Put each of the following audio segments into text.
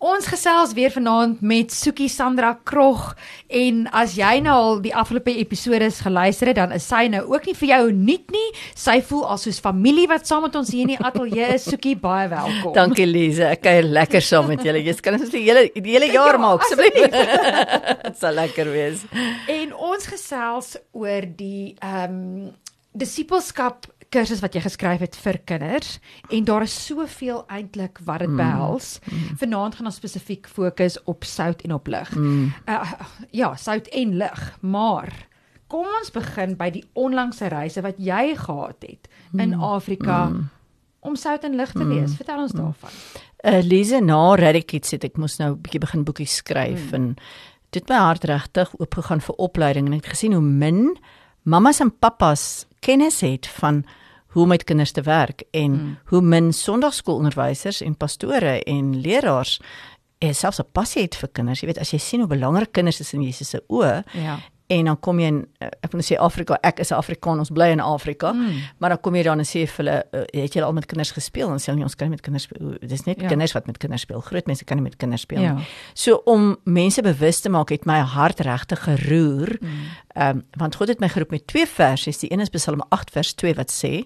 Ons gesels weer vanaand met Soekie Sandra Krog en as jy nou al die afgelope episode se geluister het, dan is sy nou ook nie vir jou nuut nie. Sy voel al soos familie wat saam met ons hier in die ateljee is. Soekie, baie welkom. Dankie Lize, ek kuier lekker saam met julle. Jy kan ons die hele die hele jaar ja, maak asseblief. Dit sal lekker wees. En ons gesels oor die ehm um, disipelskap kursus wat jy geskryf het vir kinders en daar is soveel eintlik wat dit mm. behels. Mm. Mm. Vanaand gaan ons spesifiek fokus op sout en op lig. Mm. Uh, ja, sout en lig, maar kom ons begin by die onlangse reise wat jy gehad het in mm. Afrika mm. om sout en lig te mm. lees. Vertel ons mm. daarvan. Uh, Lise na Radikits het ek mos nou 'n bietjie begin boekies skryf mm. en dit my hart regtig oopgegaan vir opleiding en ek het gesien hoe min mammas en pappas kennis het van hoe om met kinders te werk en mm. hoe min sonndagskoolonderwysers en pastore en leraars en selfs 'n passie het vir kinders. Jy weet as jy sien hoe belangrik kinders is in Jesus se oë. Ja. En dan kom jy in eh, ek wil sê Afrika, ek is 'n Afrikaan, ons bly in Afrika, mm. maar dan kom jy dan en sê vir hulle, uh, het jy al met kinders gespeel? Dan sê hulle nie ons kan nie met kinders speel. Dis net ja. kinders wat met kinders speel. Groot mense kan nie met kinders speel ja. nie. So om mense bewus te maak het my hart regtig geroer. Mm. Ehm um, want God het my geroep met twee verse. Die een is Psalm 8 vers 2 wat sê,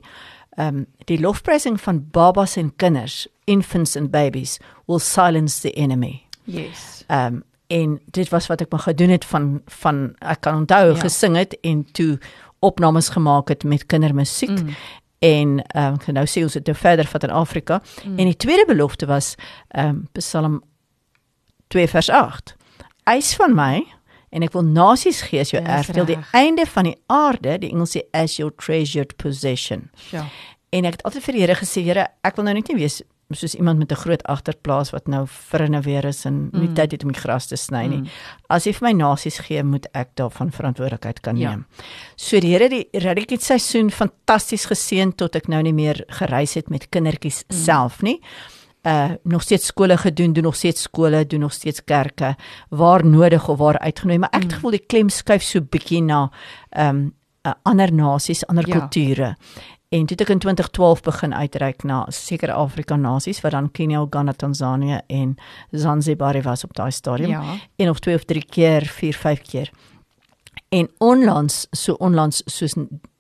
ehm um, die lofprysing van babas en kinders, infants and babies will silence the enemy. Yes. Ehm um, en dit was wat ek maar gedoen het van van ek kan onthou ja. gesing het en toe opnames gemaak het met kindermusiek. Mm. En um, nou sê ons dit nou verder van in Afrika. Mm. En die tweede belofte was ehm um, Psalm 2 vers 8. Eis van my en ek wil nasies gee as jou ja, erfdeel die einde van die aarde die Engels sê as your treasured possession. Ja. En ek het altyd vir die Here gesê Here ek wil nou net nie wees soos iemand met 'n groot agterplaas wat nou verinneweer is en nie mm. tyd het om die gras te sny nie. Mm. As jy vir my nasies gee, moet ek daarvan verantwoordelikheid kan ja. neem. Ja. So die Here die Radikiet seisoen fantasties geseën tot ek nou nie meer gereis het met kindertjies mm. self nie uh nog steeds skole gedoen, doen nog steeds skole, doen nog steeds kerke waar nodig of waar uitgenooi, maar ek het mm. gevoel die klem skuif so bietjie na um uh, ander nasies, ander ja. kulture. En toe het ek in 2012 begin uitreik na sekere Afrika nasies wat dan Kenia, Uganda, Tansanië en Zanzibar was op daai stadium. Ja. En of twee of drie keer, vier, vyf keer. En onlangs, so onlangs soos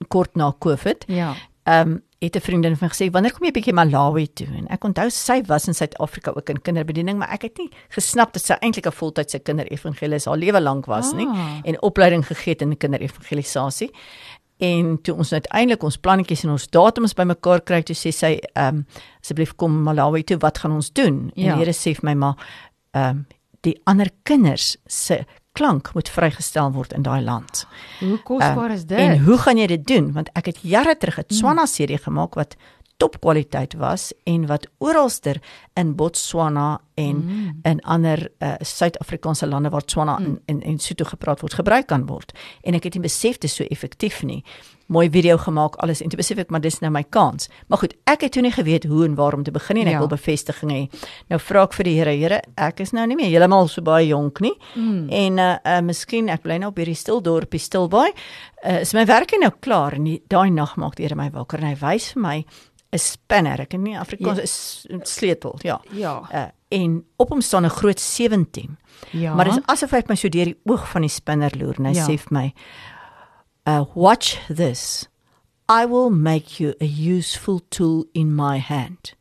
kort na Covid. Ja. Ehm um, het 'n vriendin van gesê wanneer kom jy bietjie Malawi toe en ek onthou sy was in Suid-Afrika ook in kinderbediening maar ek het nie gesnap dat sy eintlik 'n voltydse kinderevangelis haar lewe lank was ah. nie en opleiding gegee het in kinderevangelisasie en toe ons uiteindelik ons plannetjies en ons datums bymekaar kry toe sê sy ehm um, asseblief kom Malawi toe wat gaan ons doen ja. en die Here sê vir my maar ehm um, die ander kinders se klank moet vrygestel word in daai land. Hoe kosbaar uh, is dit? En hoe gaan jy dit doen? Want ek het jare terug 'n Swana serie gemaak wat topkwaliteit was en wat oralster in Botswana en mm. in ander uh, Suid-Afrikaanse lande waar Tswana mm. en en Sotho gepraat word gebruik kan word. En ek het nie besef dit is so effektief nie. Mooi video gemaak alles en toe besef ek maar dis nou my kans. Maar goed, ek het toe nie geweet hoe en waar om te begin en ek ja. wil bevestiging hê. Nou vra ek vir die Here, Here, ek is nou nie meer heeltemal so baie jonk nie. Mm. En uh uh miskien ek bly nou op hierdie stil dorpie Stilbaai. Uh is my werk nou klaar en daai nag maak die Here my wakker en hy wys vir my 'n spanner, ek in Afrikaans ja. is sleutel, ja. Ja. Uh, en op hom staan 'n groot 17. Ja. Maar dit is asof hy my so deur die oog van die spinner loer en hy ja. sê vir my, uh, "Watch this. I will make you a useful tool in my hand."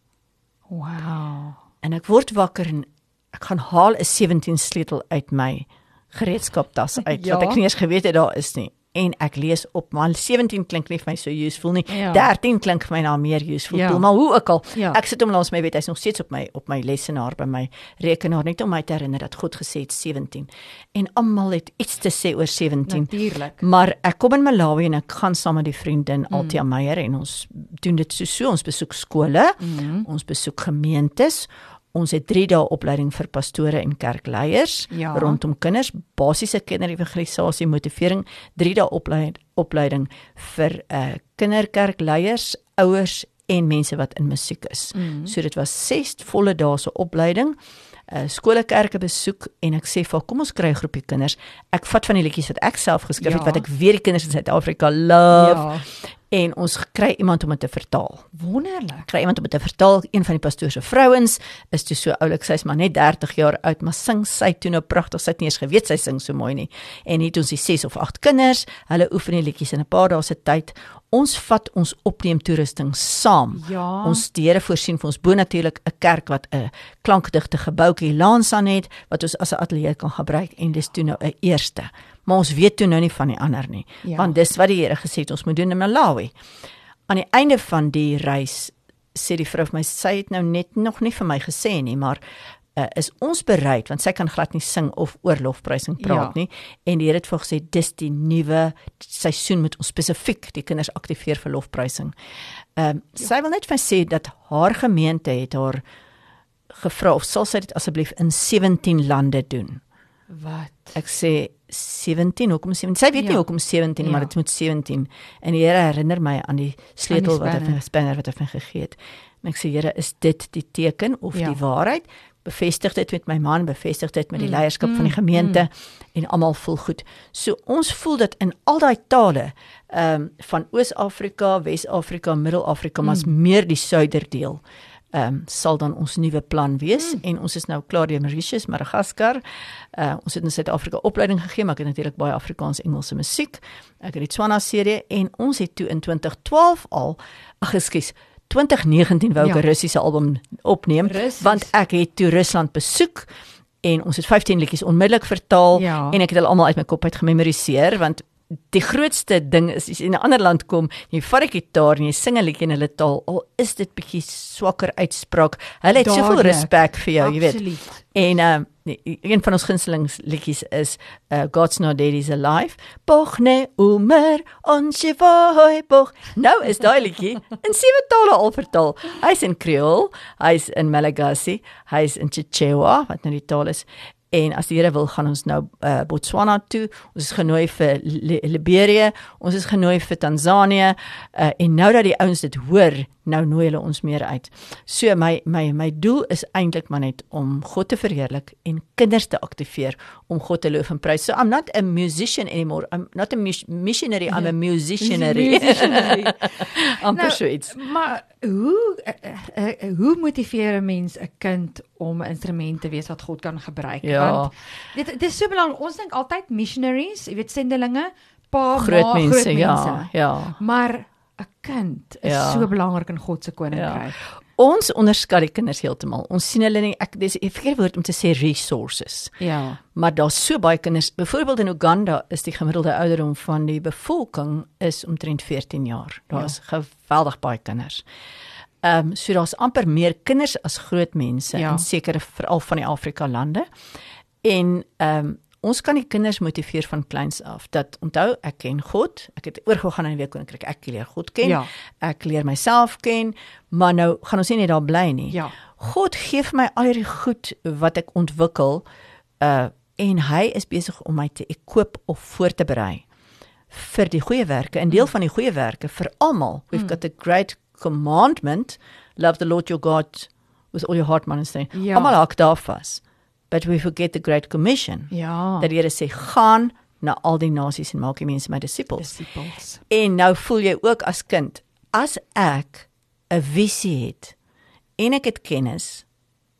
Wow. En ek word wakker en ek gaan haal 'n 17 sleutel uit my gereedskaptas uit ja. wat ek nie eens geweet het daar is nie en ek lees op maar 17 klink nie vir my so useful nie. Ja. 13 klink vir my nou meer useful. Ja. Maar hoe ook al, ja. ek sit hom langs my weet hy's nog steeds op my op my lesenaar by my rekenaar net om my te herinner dat God gesê het 17. En almal het iets te sê oor 17. Natuurlik. Maar ek kom in Malawi en ek gaan saam met die vriendin mm. Altia Meyer en ons doen dit so so ons besoek skole, mm. ons besoek gemeentes Ons het 3 dae opleiding vir pastore en kerkleiers ja. rondom kinders, basiese kinderevangelisasie, motivering, 3 dae opleiding opleiding vir uh kinderkerkleiers, ouers en mense wat in musiek is. Mm. So dit was 6 volle dae se opleiding. Uh skole kerke besoek en ek sê vir kom ons kry 'n groepie kinders. Ek vat van die liedjies wat ek self geskryf ja. het wat ek weet die kinders in Suid-Afrika love. Ja en ons kry iemand om dit te vertaal. Wonderlik. Kry iemand om dit te vertaal. Een van die pastoor se vrouens is toe so oulik, sy's maar net 30 jaar oud, maar sing sy toe nou pragtig. Sy het nie eens geweet sy sing so mooi nie. En het ons die 6 of 8 kinders, hulle oefen die liedjies in 'n paar dae se tyd. Ons vat ons opneem toerusting saam. Ja. Ons Here voorsien vir ons bo natuurlik 'n kerk wat 'n klankdigte gebouetjie laans aan het wat ons as 'n ateljee kan gebruik en dis toe nou 'n eerste maar ons weet toe nou nie van die ander nie Ja. want dis wat die Here gesê het ons moet doen in Malawi aan die einde van die reis sê die vrou vir my sy het nou net nog nie vir my gesê nie maar uh, is ons bereid want sy kan glad nie sing of oor lofprysing praat Ja. nie en die Here het vir gesê dis die nuwe seisoen moet ons spesifiek die kinders aktiveer vir lofprysing. Ehm um, sy wil net vir sê dat haar gemeente het haar gevra of sal sy dit asseblief in 17 lande doen. Wat? Ek sê 17, hoekom 17? Sy weet Ja. nie hoekom 17 nie, maar Ja. dit moet 17. En die Here herinner my aan die sleutel wat hy vir spanner wat hy vir gegee het. En ek sê Here, is dit die teken of Ja. die waarheid? Bevestig dit met my man, bevestig dit met die Mm, leierskap van die mm, gemeente en almal voel goed. So ons voel dit in al daai tale, ehm um, van Oos-Afrika, Wes-Afrika, Middel-Afrika, Mm. maar's meer die suiderdeel ehm um, sal dan ons nuwe plan wees mm. en ons is nou klaar deur Mauritius, Madagaskar. Uh ons het in Suid-Afrika opleiding gegee, maar ek het natuurlik baie Afrikaans Engelse musiek. Ek het die Tswana serie en ons het toe in 2012 al ag ekskuus 2019 wou ek Ja. 'n Russiese album opneem Russies. want ek het toe Rusland besoek en ons het 15 liedjies onmiddellik vertaal Ja. en ek het hulle almal uit my kop uit gememoriseer want die grootste ding is as jy in 'n ander land kom, jy vat 'n gitaar en jy sing 'n liedjie in hulle taal, al is dit bietjie swakker uitspraak. Hulle het soveel respek vir jou, jy weet. En ehm uh, een van ons gunsteling liedjies is uh, God's Not Dead He's Alive. Bogne umer ons voi boch. Nou is daai liedjie in sewe tale al vertaal. Hy's in Creole, hy's in Malagasy, hy's in Chichewa wat nou die taal is. En as die Here wil gaan ons nou uh, Botswana toe. Ons is genooi vir Li Liberië, ons is genooi vir Tansanië uh, en nou dat die ouens dit hoor, nou nooi hulle ons meer uit. So my my my doel is eintlik maar net om God te verheerlik en kinders te aktiveer om God te loof en prys. So I'm not a musician anymore. I'm not a mis missionary, I'm a musicianary. Musicianary. Amper Nou, so iets. Maar hoe uh, uh, uh, hoe motiveer 'n mens 'n kind om 'n instrument te wees wat God kan gebruik? Ja. Want dit dit is so belangrik. Ons dink altyd missionaries, jy weet sendelinge, pa, Groot ma, mense, groot ja, mense. ja. Maar 'n kind is Ja. so belangrik in God se koninkryk. Ons onderskat die kinders heeltemal. Ons sien hulle nie ek dis 'n verkeerde woord om te sê resources. Ja. Maar daar's so baie kinders. Byvoorbeeld in Uganda is die gemiddelde ouderdom van die bevolking is omtrent 14 jaar. Daar's ja. geweldig baie kinders. Ehm um, so daar's amper meer kinders as groot mense Ja. in sekere veral van die Afrika lande. En ehm um, ons kan die kinders motiveer van kleins af dat onthou ek ken God. Ek het oorgegaan in die week koninkryk. Ek leer God ken. Ja. Ek leer myself ken, maar nou gaan ons nie net daar bly nie. Ja. God gee vir my al hierdie goed wat ek ontwikkel uh en hy is besig om my te equip of voor te berei vir die goeie werke. En deel van die goeie werke vir almal. We've got the great commandment, love the Lord your God with all your heart, mind and strength. Ja. Almal hak daar vas. But we forget the great commission. Ja. Dat Here sê gaan na al die nasies en maak die mense my disippels. disciples. En nou voel jy ook as kind, as ek 'n visie het en ek het kennis,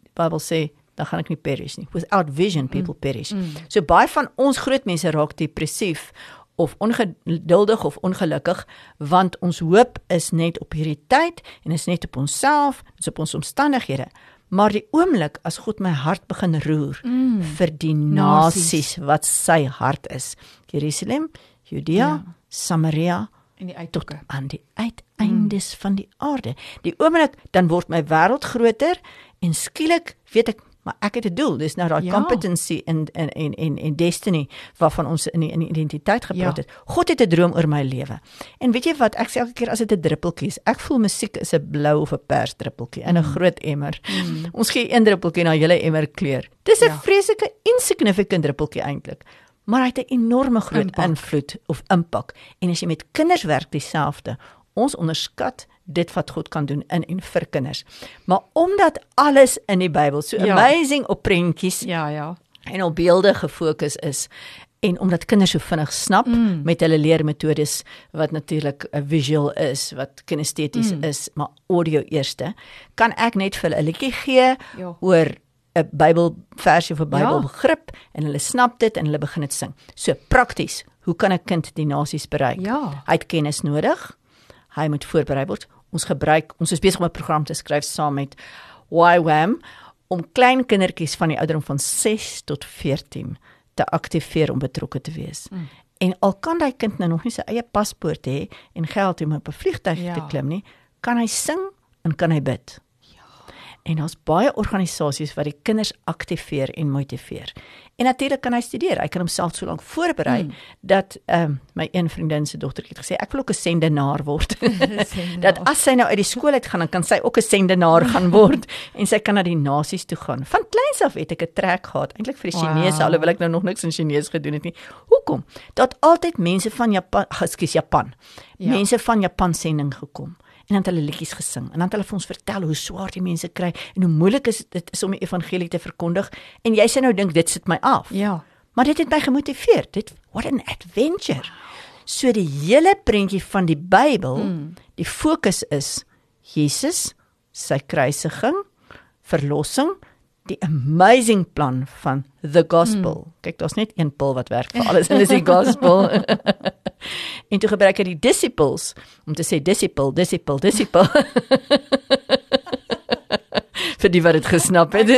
die Bybel sê, dan gaan ek nie perish nie. Without vision people perish. Mm. So baie van ons groot mense raak depressief of ongeduldig of ongelukkig want ons hoop is net op hierdie tyd en is net op onsself, is op ons omstandighede. Maar die oomblik as God my hart begin roer Mm. vir die Nasies. wat sy hart is, Jerusalem, Judea, Ja. Samaria in die tot uithoeke. aan die uiteindes mm. van die aarde. Die oomblik dan word my wêreld groter en skielik weet ek maar ek het 'n doel. Dis nou daai Ja. competency in in en en en destiny waarvan ons in die, in die identiteit gepraat Ja. het. God het 'n droom oor my lewe. En weet jy wat? Ek sê elke keer as dit 'n druppeltjie is, ek voel musiek is 'n blou of 'n pers druppeltjie in 'n groot emmer. Mm. Ons gee een druppeltjie na julle emmer kleur. Dis 'n Ja. vreeslike insignificant druppeltjie eintlik. Maar hy het 'n enorme groot Impak. invloed of impak. En as jy met kinders werk dieselfde. Ons onderskat dit wat God kan doen in en vir kinders. Maar omdat alles in die Bybel so Ja. amazing op prentjies Ja, ja. en op beelde gefokus is, en omdat kinders so vinnig snap mm. met hulle leermetodes wat natuurlik 'n visual is, wat kinesteties mm. is, maar audio eerste, kan ek net vir hulle 'n liedjie gee ja. oor 'n Bybelversie of 'n Bybelbegrip ja. en hulle snap dit en hulle begin dit sing. So prakties, hoe kan 'n kind die nasies bereik? Ja. Hy het kennis nodig. Hy moet voorberei word. Ons gebruik, ons is besig om 'n program te skryf saam met YWAM om klein kindertjies van die ouderdom van 6 tot 14 te aktiveer om betrokke te wees. Mm. En al kan daai kind nou nog nie sy eie paspoort hê en geld om op 'n vliegtuig ja. te klim nie, kan hy sing en kan hy bid. En daar's baie organisasies wat die kinders aktiveer en motiveer. En natuurlik kan hy studeer. Hy kan homself so lank voorberei hmm. dat ehm um, my een vriendin se dogtertjie het gesê ek wil ook 'n sendenaar word. dat as sy nou uit die skool uit gaan, dan kan sy ook 'n sendenaar gaan word en sy kan na die nasies toe gaan. Van kleins af het ek 'n trek gehad eintlik vir die Chinese, wow. alhoewel ek nou nog niks in Chinees gedoen het nie. Hoekom? Dat altyd mense van Japan, ekskuus Japan. Ja. Mense van Japan sending gekom en dan het hulle liedjies gesing en dan het hulle vir ons vertel hoe swaar die mense kry en hoe moeilik is dit is om die evangelie te verkondig en jy sê nou dink dit sit my af. Ja. Maar dit het my gemotiveer. Dit what an adventure. So die hele prentjie van die Bybel, hmm. die fokus is Jesus, sy kruisiging, verlossing, die amazing plan van the gospel. Hmm. Kyk, daar's net een pil wat werk vir alles en dis die gospel. en toe gebruik hy die disciples om te sê disciple, disciple, disciple. vir die wat dit gesnap het.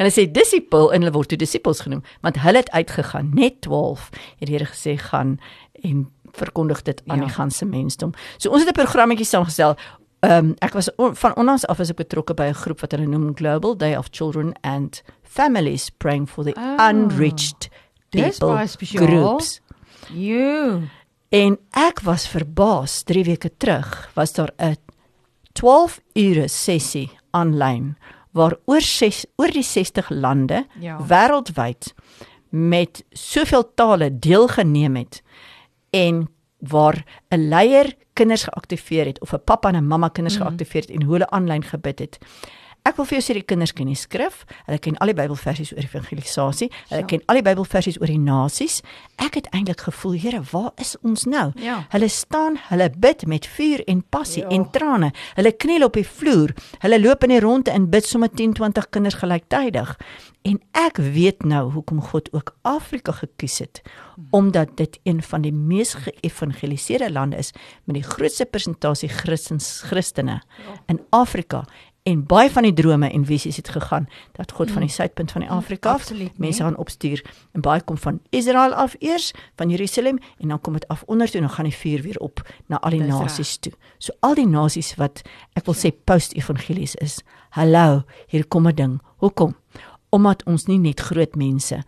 en hy sê disciple en hulle word toe disciples genoem, want hulle het uitgegaan, net 12 het die Here gesê gaan en verkondig dit aan ja. die ganse mensdom. So ons het 'n programmetjie saamgestel Ehm um, ek was on, van onlangs af as ek betrokke by 'n groep wat hulle noem Global Day of Children and Families praying for the oh, unreached people groups. You. En ek was verbaas 3 weke terug was daar 'n 12 ure sessie aanlyn waar oor 6 oor die 60 lande ja. wêreldwyd met soveel tale deelgeneem het en waar 'n leier kinders geaktiveer het of 'n pappa en 'n mamma kinders mm. geaktiveer het en hoe hulle aanlyn gebid het. Ek wil vir jou sê die kinders ken die skrif, hulle ken al die Bybelversies oor evangelisasie, hulle ja. ken al die Bybelversies oor die nasies. Ek het eintlik gevoel, Here, waar is ons nou? Ja. Hulle staan, hulle bid met vuur en passie ja. en trane. Hulle kniel op die vloer. Hulle loop in die ronde en bid sommer 10, 20 kinders gelyktydig. En ek weet nou hoekom God ook Afrika gekies het, omdat dit een van die mees geëvangeliseerde lande is met die grootste persentasie Christens Christene ja. in Afrika en baie van die drome en visies het gegaan dat God mm. van die suidpunt van die Afrika af mense gaan opstuur en baie kom van Israel af eers van Jerusalem en dan kom dit af onder toe en dan gaan die vuur weer op na al die nasies toe. So al die nasies wat ek wil sê post-evangelies is. Hallo, hier kom 'n ding. Hoekom? Omdat ons nie net groot mense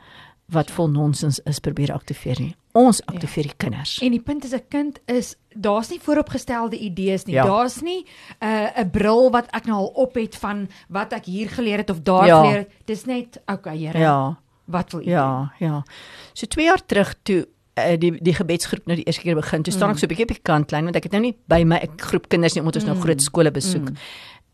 wat vol nonsens is probeer aktiveer nie. Ons ja. aktiveer die kinders. En die punt is 'n kind is daar's nie vooropgestelde idees nie. Ja. Daar's nie 'n uh, 'n bril wat ek nou al op het van wat ek hier geleer het of daar ja. geleer het. Dis net okay, Here. Ja. Wat wil u? Ja, ja. So 2 jaar terug toe uh, die die gebedsgroep nou die eerste keer begin. Toe staan mm. ek so 'n bietjie op die kantlyn want ek het nou nie by my groep kinders nie omdat ons mm. nou groot skole besoek. Mm.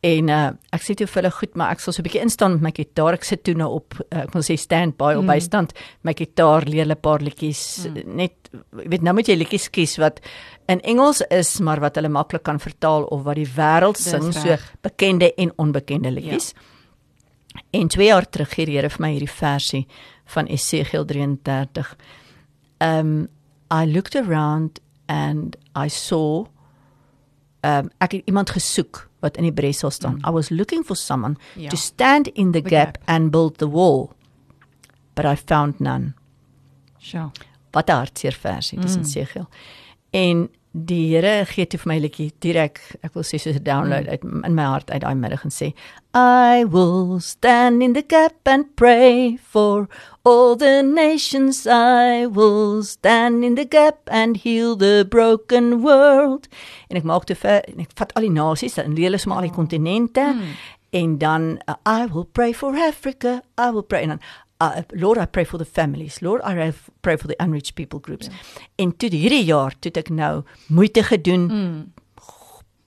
En uh, ek sê toe vir hulle goed, maar ek sal so 'n bietjie instaan met my gitaar. Ek sit toe nou op uh, ek wil sê stand by mm. op bystand my gitaar leer 'n paar liedjies mm. net jy weet nou moet jy liedjies kies wat in Engels is, maar wat hulle maklik kan vertaal of wat die wêreld sing, so bekende en onbekende liedjies. Ja. En 2 jaar terug gee die Here vir my hierdie versie van Esegiel 33. Um I looked around and I saw um ek het iemand gesoek wat in die Bresel staan. Mm. I was looking for someone ja. to stand in the, the gap, gap and build the wall. But I found none. Sjoe. Wat 'n hartseer versie, dis mm. in Segel. En die Here gee toe vir my liedjie direk, ek wil sê soos 'n download mm. uit in my hart uit daai middag en sê I will stand in the gap and pray for all the nations I will stand in the gap and heal the broken world. En ek maak toe vir en ek vat al die nasies en leer hulle sommer al die oh. kontinente mm. en dan uh, I will pray for Africa, I will pray and uh, Lord I pray for the families Lord I pray for the unreached people groups yeah. en toe hierdie jaar toe ek nou moeite gedoen mm.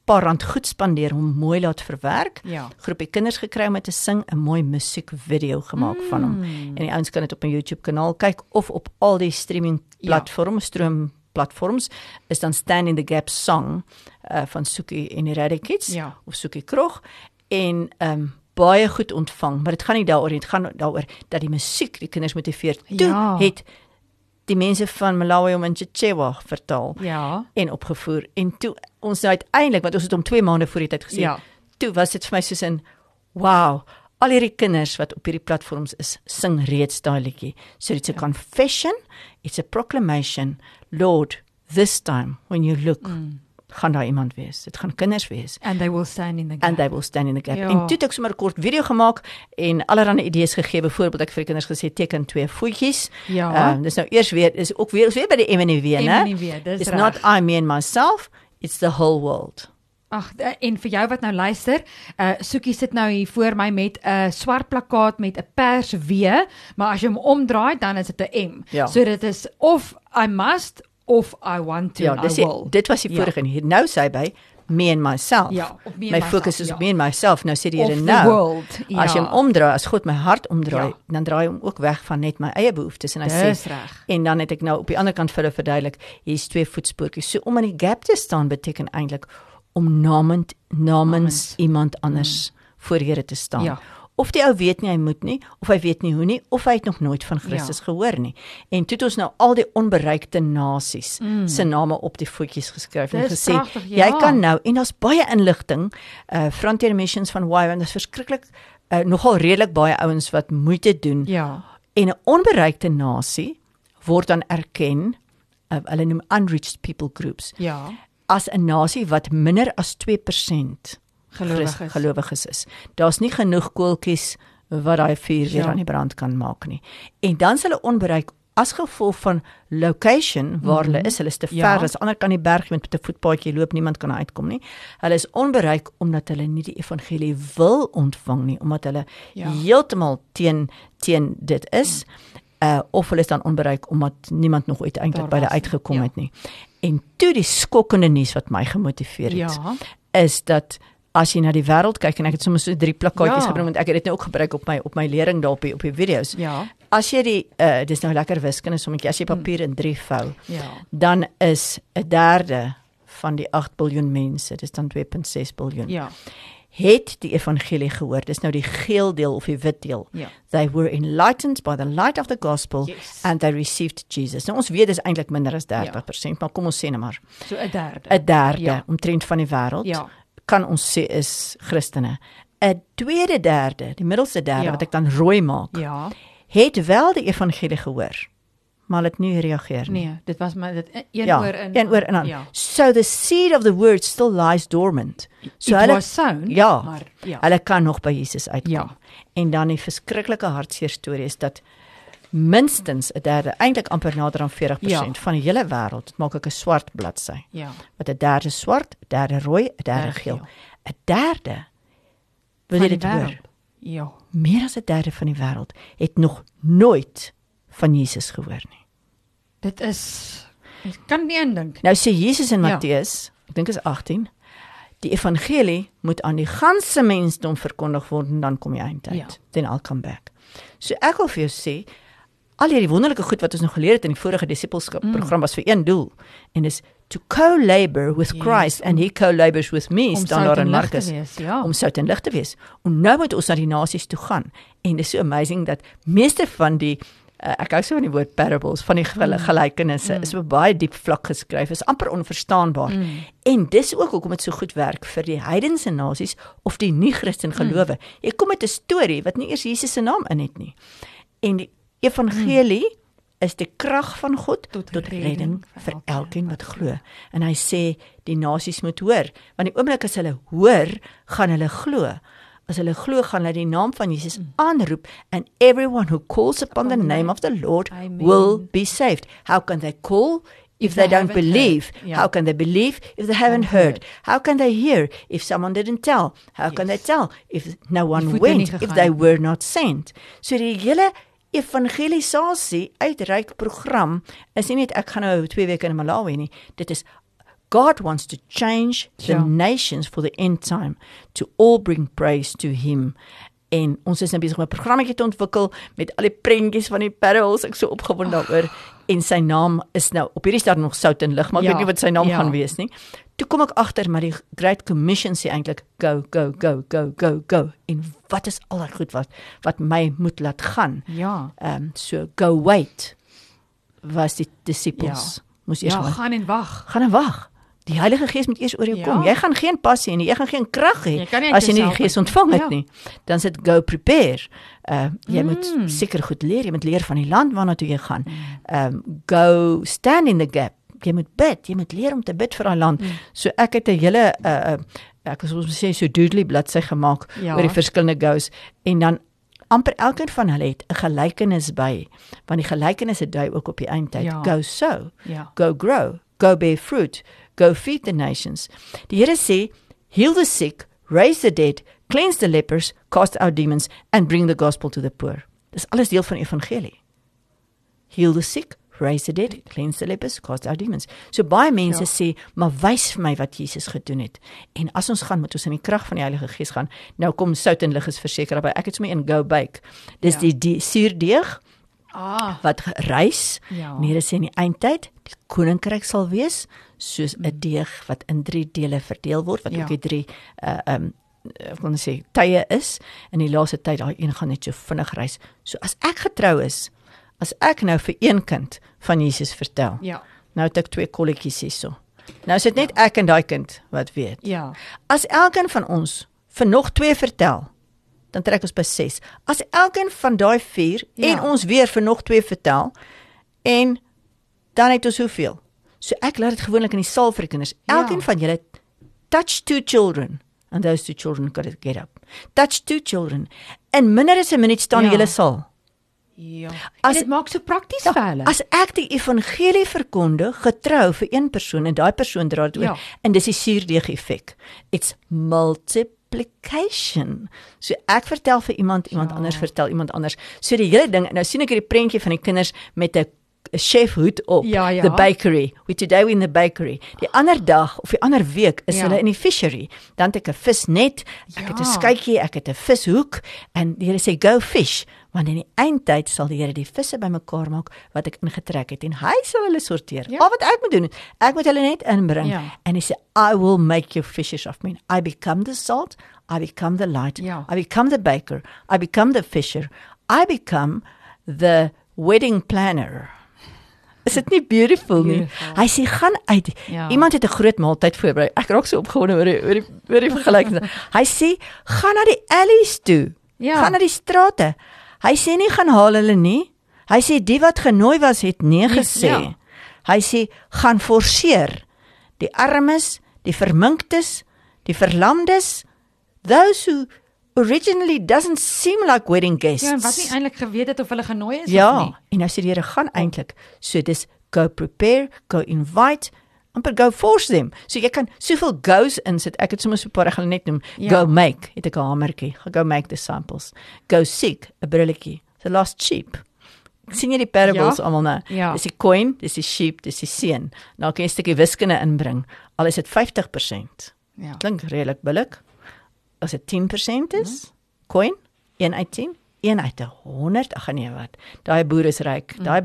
paar rand goed spandeer om mooi laat verwerk. Ja. Groepie kinders gekry om te sing, 'n mooi musiekvideo gemaak mm. van hom. En die ouens kan dit op 'n YouTube kanaal kyk of op al die streaming platforms, ja. stroom platforms is dan Stand in the Gap song uh, van Suki en die Radicals ja. of Suki Krog en ehm um, baie goed ontvang, maar dit gaan nie daaroor nie, dit gaan daaroor dat die musiek die kinders motiveer. Toe ja. het die mense van Malawi om in Chichewa vertaal ja. en opgevoer en toe ons nou uiteindelik want ons het om 2 maande voor die tyd gesê ja. toe was dit vir my soos 'n wow al hierdie kinders wat op hierdie platforms is sing reeds daai liedjie so it's a ja. confession it's a proclamation lord this time when you look mm gaan daar iemand wees. Dit gaan kinders wees. And they will stand in the gap. And they will stand in the gap. Ja. En toe het ek sommer 'n kort video gemaak en allerlei idees gegee. Byvoorbeeld ek vir die kinders gesê teken twee voetjies. Ja. Ehm um, dis nou eers weer is ook weer weer by die MNW, né? MNW, dis It's reg. not I me and myself, it's the whole world. Ag en vir jou wat nou luister, uh Soekie sit nou hier voor my met 'n uh, swart plakkaat met 'n pers W, maar as jy hom omdraai dan is dit 'n M. Ja. So dit is of I must of I want to ja, dis I will. Dit was die vorige ja. nou sê by me and myself. Ja, op me my myself, focus is ja. op me and myself. Nou sê Of the nou. world, ja. As jy hom omdraai, as God my hart omdraai, Ja. dan draai hom ook weg van net my eie behoeftes en hy Dis sê reg. en dan het ek nou op die ander kant vir hulle verduidelik, hier's twee voetspoortjies. So om in die gap te staan beteken eintlik om namens namens iemand anders voor die Here te staan. Ja. Of die ou weet nie hy moet nie, of hy weet nie hoe nie, of hy het nog nooit van Christus Ja. gehoor nie. En toe het ons nou al die onbereikte nasies Mm. se name op die voetjies geskryf en Dis gesê pragtig, ja. jy kan nou en daar's baie inligting uh Frontier Missions van Wyvern, dis verskriklik uh, nogal redelik baie ouens wat moeite doen Ja. en 'n onbereikte nasie word dan erken uh, hulle noem unreached people groups Ja. as 'n nasie wat minder as 2% Gelowiges. gelowiges is. Daar's nie genoeg koeltjies wat daai vuur weer Ja. aan die brand kan maak nie. En dan is hulle onbereik as gevolg van location waar hulle is. Hulle is te ver, Ja. ja. is ander kan die berg met 'n voetpaadjie loop, niemand kan uitkom nie. Hulle is onbereik omdat hulle nie die evangelie wil ontvang nie, omdat hulle Ja. heeltemal teen teen dit is. Uh of hulle is dan onbereik omdat niemand nog uiteindelik Daar by hulle uitgekom Ja. het nie. En toe die skokkende nuus wat my gemotiveer het Ja. is dat as jy na die wêreld kyk en ek het sommer so drie plakkaatjies Ja. gebring want ek het dit nou ook gebruik op my op my lering daar op die, op die video's. Ja. As jy die uh dis nou lekker wiskunde sommetjie as jy papier in 3 vou, Ja. dan is 'n derde van die 8 miljard mense, dis dan 2.6 miljard. Ja. Het die evangelie gehoor. Dis nou die geel deel of die wit deel. Ja. They were enlightened by the light of the gospel Yes. and they received Jesus. Nou ons weet dis eintlik minder as 30%, maar kom ons sê net maar So 'n derde. 'n derde Ja. omtrent van die wêreld Ja. Kan ons sê is Christene. 'n Tweede derde, die middelste derde Ja. wat ek dan rooi maak, Ja. het wel die evangelie gehoor, maar het nie gereageer nie. Nee, dit was my dit een ja, oor in. een oor in aan. Ja. So the seed of the word still lies dormant. So It hulle sown, ja, maar ja. hulle kan nog by Jesus uitkom. Ja. En dan die verskriklike hartseer storie is dat minstens 'n derde, eintlik amper nader aan 40% Ja. van die hele wêreld, maak ek 'n swart bladsy. Ja. wat 'n derde swart, 'n derde rooi, 'n derde Derde geel. 'n Derde wil jy dit hoor? Ja. Meer as 'n derde van die wêreld het nog nooit van Jesus gehoor nie. Dit is ek kan nie indink. Nou sê Jesus in Ja. Matteus, ek dink is 18, die evangelie moet aan die ganse mensdom verkondig word en dan kom die eindtyd. Ja. Then I'll come back. So ek wil vir jou sê al hierdie wonderlike goed wat ons nog geleer het in die vorige disippelskap Mm. program was vir een doel en dis to co-labor with Yes, Christ and he co-labors with me Om staan daar in Markus. wees, ja. om sout en lig te wees. En nou moet ons na die nasies toe gaan. En dit is so amazing dat meeste van die uh, ek hou so van die woord parables van die gel gelykenisse Mm. is op baie diep vlak geskryf. Is amper onverstaanbaar. Mm. En dis ook hoekom dit so goed werk vir die heidense nasies of die nie-Christen gelowe. Jy kom met 'n storie wat nie eers Jesus se naam in het nie. En die evangelie is die krag van God Tot tot, redding redding vir elkeen wat glo. En hy sê die nasies moet hoor, want die oomblik as hulle hoor, gaan hulle glo. As hulle glo, gaan hulle die naam van Jesus aanroep and everyone who calls upon the name of the Lord Amen. will be saved. How can they call if they don't haven't believe? heard. Ja. How can they believe if they haven't heard? How can they hear if someone didn't tell? How can they Yes. tell if no one voete went if they were not sent? So die hele evangelisasie uitreik program is nie net ek gaan nou 2 weke in Malawi nie. Dit is God wants to change the Ja. nations for the end time to all bring praise to him. En ons is nou besig om 'n programmetjie te ontwikkel met al die prentjies van die parallels. Ek so opgewonde daaroor en sy naam is nou op hierdie stadium nog sout en lig, maar ek Ja, weet nie wat sy naam ja. gaan wees nie. Toe kom ek agter maar die Great Commission sê eintlik go go go go go go. En wat is al daai goed wat wat my moet laat gaan? Ja. Ehm um, so go wait was die disippels. Ja. Moes eers Ja, gaan gaan en wag. gaan en wag. Die Heilige Gees moet eers oor jou Ja. kom. Jy gaan geen passie en jy gaan geen krag hê as jy nie die Gees ontvang het Ja. nie. Dan sit go prepare. Uh jy Mm. moet seker goed leer, jy moet leer van die land waarna toe jy gaan. Um go stand in the gap. Jy moet bid, jy moet leer om te bid vir daai land. Mm. So ek het 'n hele uh, ek was ons sê so doodly bladsy gemaak Ja. oor die verskillende goes en dan amper elkeen van hulle het 'n gelykenis by want die gelykenisse dui ook op die eindtyd Ja. go so Ja. go grow, go bear fruit, go feed the nations. Die Here sê, heal the sick, raise the dead, cleanse the lepers, cast out demons and bring the gospel to the poor. Dis alles deel van evangelie. Heal the sick, raise the dead, cleanse the lepers, cast out demons. So baie mense Ja. sê, maar wys vir my wat Jesus gedoen het. En as ons gaan moet ons in die krag van die Heilige Gees gaan. Nou kom sout en lig is verseker daarby. Ek het sommer een go bake. Dis Ja. die, die suurdeeg Ah. wat reis Ja. Nee, dit sê in die eindtyd die koninkryk sal wees soos 'n deeg wat in 3 dele verdeel word wat Ja. ook die 3 uh um ek wil net sê tye is in die laaste tyd daai een gaan net so vinnig reis. So as ek getrou is, as ek nou vir een kind van Jesus vertel. Ja. Nou het ek twee kolletjies hierso. Nou is dit net ek en daai kind wat weet. Ja. As elkeen van ons vir nog twee vertel, dan trek ons by 6. As elkeen van daai 4 Ja. en ons weer vir nog twee vertel en dan het ons hoeveel? So ek laat dit gewoonlik in die saal vir die kinders. Ja. Elkeen van julle touch two children and those two children got to get up. Touch two children. En minder as 'n minuut staan Ja. die hele saal. Ja. As- dit maak so prakties Ja, vir hulle. as ek die evangelie verkondig, getrou vir een persoon en daai persoon dra dit oor Ja. en dis die suurdeeg effek. It's multiplication. So ek vertel vir iemand, iemand Ja. anders vertel iemand anders. So die hele ding, nou sien ek hierdie prentjie van die kinders met 'n chef hoed op, Ja, ja. the bakery. We today we in the bakery. Die ander dag of die ander week is Ja. hulle in die fishery. Dan het ek 'n visnet, ek het 'n Ja. skytjie, ek het 'n vishoek en die Here sê go fish want in die eindtyd sal die Here die visse bymekaar maak wat ek ingetrek het en hy sal hulle sorteer. Ja. Al wat ek moet doen, ek moet hulle net inbring Ja. en hy sê I will make you fishers of men. I become the salt, I become the light, Ja. I become the baker, I become the fisher, I become the wedding planner. Is dit nie beautiful nie? Beautiful. Hy sê gaan uit. Ja. Iemand het 'n groot maaltyd voorberei. Ek raak so opgewonde oor die oor die oor die vergelyking. Hy sê gaan na die alleys toe. Ja. Gaan na die strate. Hy sê nie gaan haal hulle nie. Hy sê die wat genooi was het nee gesê. ja. Hy sê gaan forceer die armes, die verminktes, die verlamdes, those who originally doesn't seem like wedding guests. Ja, en wat nie eintlik geweet het of hulle genooi is of Ja, nie. en nou sê die Here gaan eintlik. So dis go prepare, go invite, amper go force them. So jy kan soveel goes insit. Ek het sommer so 'n paar ek gaan net noem. Ja. Go make, het ek 'n hamertjie. Go make disciples. Go seek, 'n brilletjie. The lost sheep. sien jy die parables Ja. almal nou? Ja. Dis die coin, dis die sheep, dis die seun. Nou kan jy 'n stukkie wiskunde inbring. Al is dit 50%. Ja. Klink redelik billik. As dit 10% is, coin 1 uit 10, 1 uit 100. Ag nee, wat. Daai boer is ryk. Daai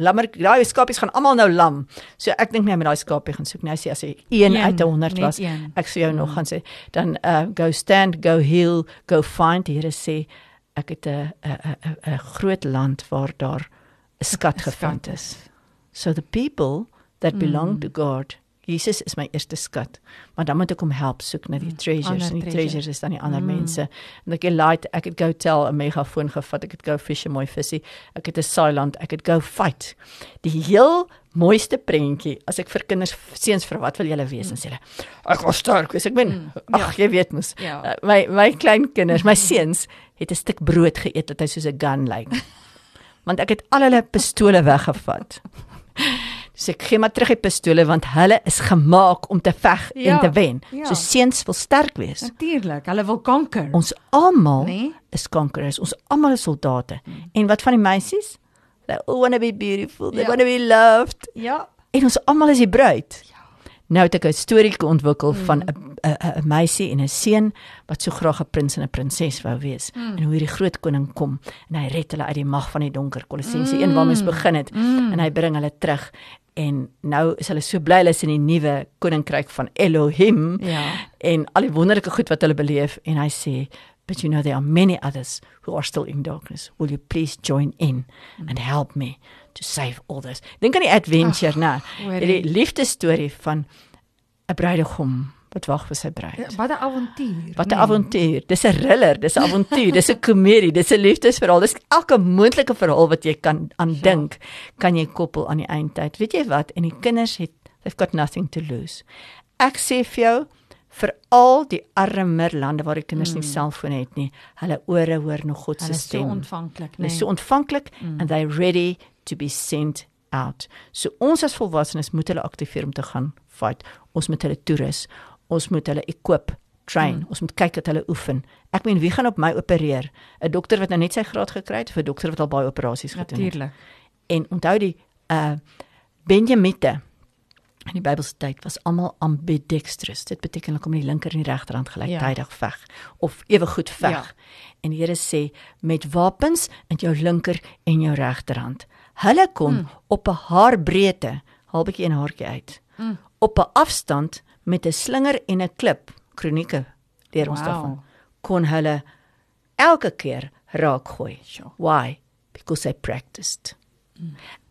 lammer, daai skapies gaan almal nou lam. So ek dink net met daai skapie gaan soek. Nou sê as hy 1 Een, uit 100 net was, ek sou jou nog gaan sê, dan uh go stand, go heal, go find. Die Here sê ek het 'n 'n 'n groot land waar daar 'n skat gevind is. So the people that belong to God Jesus is my eerste skat. Maar dan moet ek hom help soek na die treasures. ander En die treasure. treasures is dan die ander mense. En ek light, ek het go tell 'n megafoon gevat. Ek het go fish 'n mooi visie. Ek het 'n silent, ek het go fight. Die heel mooiste prentjie as ek vir kinders seuns vir wat wil julle wees en sê hulle ek was sterk wees ek ben ag jy weet mos Ja. uh, my my klein kinders my seuns het 'n stuk brood geëet dat hy soos 'n gun lyk want ek het al hulle pistole weggevat So ek gee maar terug die pistole want hulle is gemaak om te veg Ja, en te wen. ja. So seuns wil sterk wees. Natuurlik, hulle wil kanker. Ons almal Nee. is kankerers. Ons almal is soldate. En wat van die meisies? They all want to be beautiful. They Ja. want to be loved. Ja. En ons almal is die bruid. Nou het ek 'n storieetjie ontwikkel mm. van 'n 'n meisie en 'n seun wat so graag 'n prins en 'n prinses wou wees. Mm. En hoe hierdie groot koning kom en hy red hulle uit die mag van die donker. Kolossense mm. 1 waar mens begin het mm. en hy bring hulle terug en nou is hulle so bly hulle is in die nuwe koninkryk van Elohim. Ja. En al die wonderlike goed wat hulle beleef en hy sê but you know there are many others who are still in darkness. Will you please join in and help me to save all this? Dink aan die adventure, oh, nou. Die liefdesstorie van 'n bruidegom wat wag vir sy bruid. Ja, wat 'n avontuur. Wat 'n nee. avontuur. Dis 'n thriller, dis 'n avontuur, dis 'n komedie, dis 'n liefdesverhaal. Dis elke moontlike verhaal wat jy kan aandink, ja. kan jy koppel aan die eindtyd. Weet jy wat? En die kinders het they've got nothing to lose. Ek sê vir jou, vir al die armer lande waar die kinders mm. nie selfone het nie. Hulle ore hoor nog God se stem. Hulle is so ontvanklik, nee. Hulle is so ontvanklik mm. and they ready to be sent out. So ons as volwassenes moet hulle aktiveer om te gaan fight. Ons moet hulle toerus. Ons moet hulle equip, train. Mm. Ons moet kyk dat hulle oefen. Ek meen wie gaan op my opereer? 'n Dokter wat nou net sy graad gekry het of 'n dokter wat al baie operasies gedoen het? Natuurlik. En onthou die uh Benjamite In die Bybelse tyd was almal ambidextrous. Dit beteken hulle kom in die linker en die regterhand gelyktydig ja. veg of ewe goed veg. Ja. En die Here sê met wapens in jou linker en jou regterhand. Hulle kom mm. op 'n haarbreedte, halbetjie en haartjie uit. Mm. Op 'n afstand met 'n slinger en 'n klip. Kronieke leer ons wow. daarvan. Kon hulle elke keer raak gooi. Sure. Why? Because they practiced.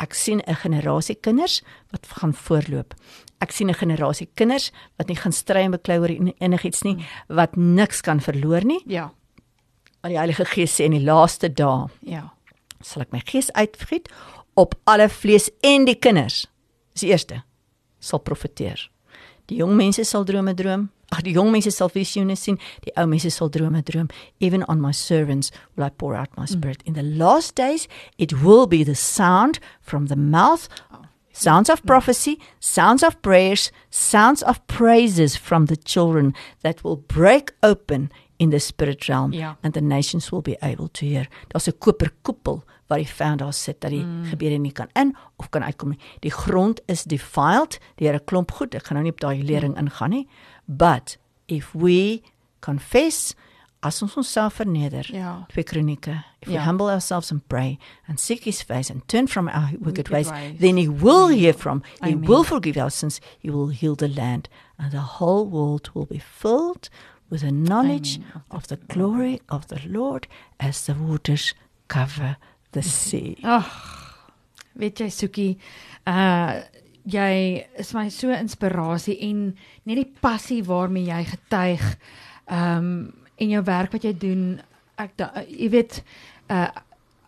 Ek sien 'n generasie kinders wat gaan voorloop. Ek sien 'n generasie kinders wat nie gaan stry en beklei oor enigiets nie, wat niks kan verloor nie. Ja. Maar die Heilige Gees sê in die laaste dae, ja, sal ek my gees uitgiet op alle vlees en die kinders. Dis die eerste sal profeteer. Die jong mense sal drome droom, Ag die jong mense sal visioene sien, die ou mense sal drome droom. Even on my servants will I pour out my spirit. Mm. In the last days it will be the sound from the mouth sounds of prophecy, sounds of prayers, sounds of praises from the children that will break open in the spirit realm ja. and the nations will be able to hear. Daar's 'n koperkoepel waar die vyand daar sit dat die mm. gebede nie kan in of kan uitkom nie. Die grond is defiled deur 'n klomp goed. Ek gaan nou nie op daai lering mm. ingaan nie. But if we confess as ons onsself verneder, ja. twee kronieke, if ja. we humble ourselves and pray and seek his face and turn from our wicked, wicked ways, ways, then he will hear from, he Amen. will forgive our sins, he will heal the land, and the whole world will be filled with the knowledge Amen. of the glory of the Lord as the waters cover the sea. Ag, weet jy Sukie, uh jy is my so inspirasie en net die passie waarmee jy getuig um, en jou werk wat jy doen ek da, jy weet uh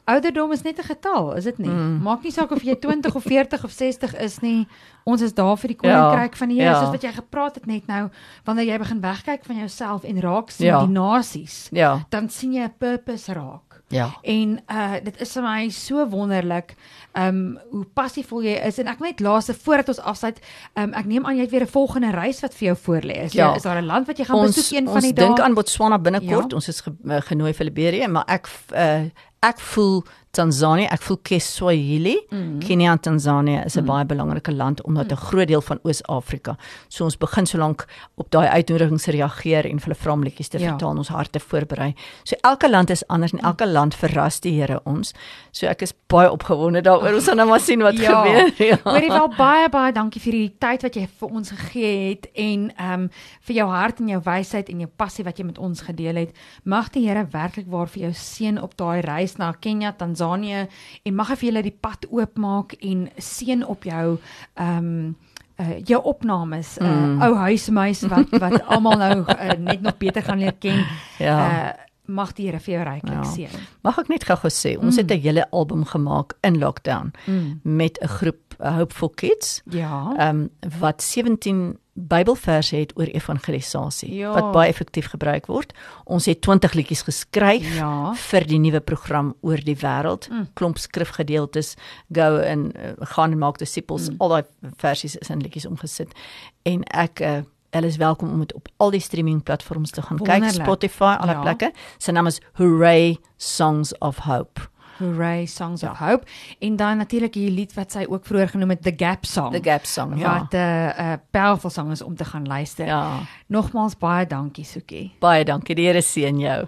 ouderdom is net 'n getal is dit nie mm. maak nie saak of jy 20 of 40 of 60 is nie ons is daar vir die koninkryk ja, van die Here ja. soos wat jy gepraat het net nou wanneer jy begin wegkyk van jouself en raak sien ja. die nasies ja. dan sien jy 'n purpose raak Ja. En uh dit is vir my so wonderlik um hoe passievol jy is en ek net laaste voordat ons afsluit um ek neem aan jy het weer 'n volgende reis wat vir jou voorlê is. Ja. Is daar 'n land wat jy gaan ons, besoek een van die dae? Ons dink aan Botswana binnekort. Ja. Ons is ge, uh, genooi vir Liberia, maar ek uh ek voel Tanzanië, ek voel Kiswahili. Mm. Kenia en Tanzanië is 'n mm. baie belangrike land omdat 'n mm. groot deel van Oos-Afrika. So ons begin solank op daai uitnodigings reageer en hulle vra om liedjies te ja. vertaal, ons harte voorberei. So elke land is anders en mm. elke land verras die Here ons. So ek is baie opgewonde daaroor. Ons gaan nou maar sien wat ja. gebeur. Ja. Hoorie wel baie baie dankie vir die tyd wat jy vir ons gegee het en ehm um, vir jou hart en jou wysheid en jou passie wat jy met ons gedeel het. Mag die Here werklik waar vir jou seën op daai reis na Kenia, Tanzanië Tanzanië en mag hy vir julle die pad oopmaak en seën op jou ehm um, uh jou opnames uh mm. ou huismeis wat wat almal nou uh, net nog beter gaan leer ken. Ja. Uh mag die Here vir jou ryklik ja. seën. Mag ek net gou-gou sê, ons mm. het 'n hele album gemaak in lockdown mm. met 'n groep Hopeful Kids. Ja. Ehm um, wat 17 Bybelverse het oor evangelisasie ja. wat baie effektief gebruik word. Ons het 20 liedjies geskryf ja. vir die nuwe program oor die wêreld. Mm. Klomp skrifgedeeltes go en uh, gaan en maak disippels. Mm. Al daai versies is in liedjies omgesit. En ek uh, hulle is welkom om dit op al die streaming platforms te gaan Wonderlijk. kyk. Spotify, alle ja. plekke. Sy naam is Hooray Songs of Hope. Hooray Songs ja. of Hope en dan natuurlik die lied wat sy ook vroeër genoem het The Gap Song. The Gap Song, ja. Wat 'n uh, uh, powerful song is om te gaan luister. Ja. Nogmaals baie dankie Soekie. Baie dankie. Die Here seën jou.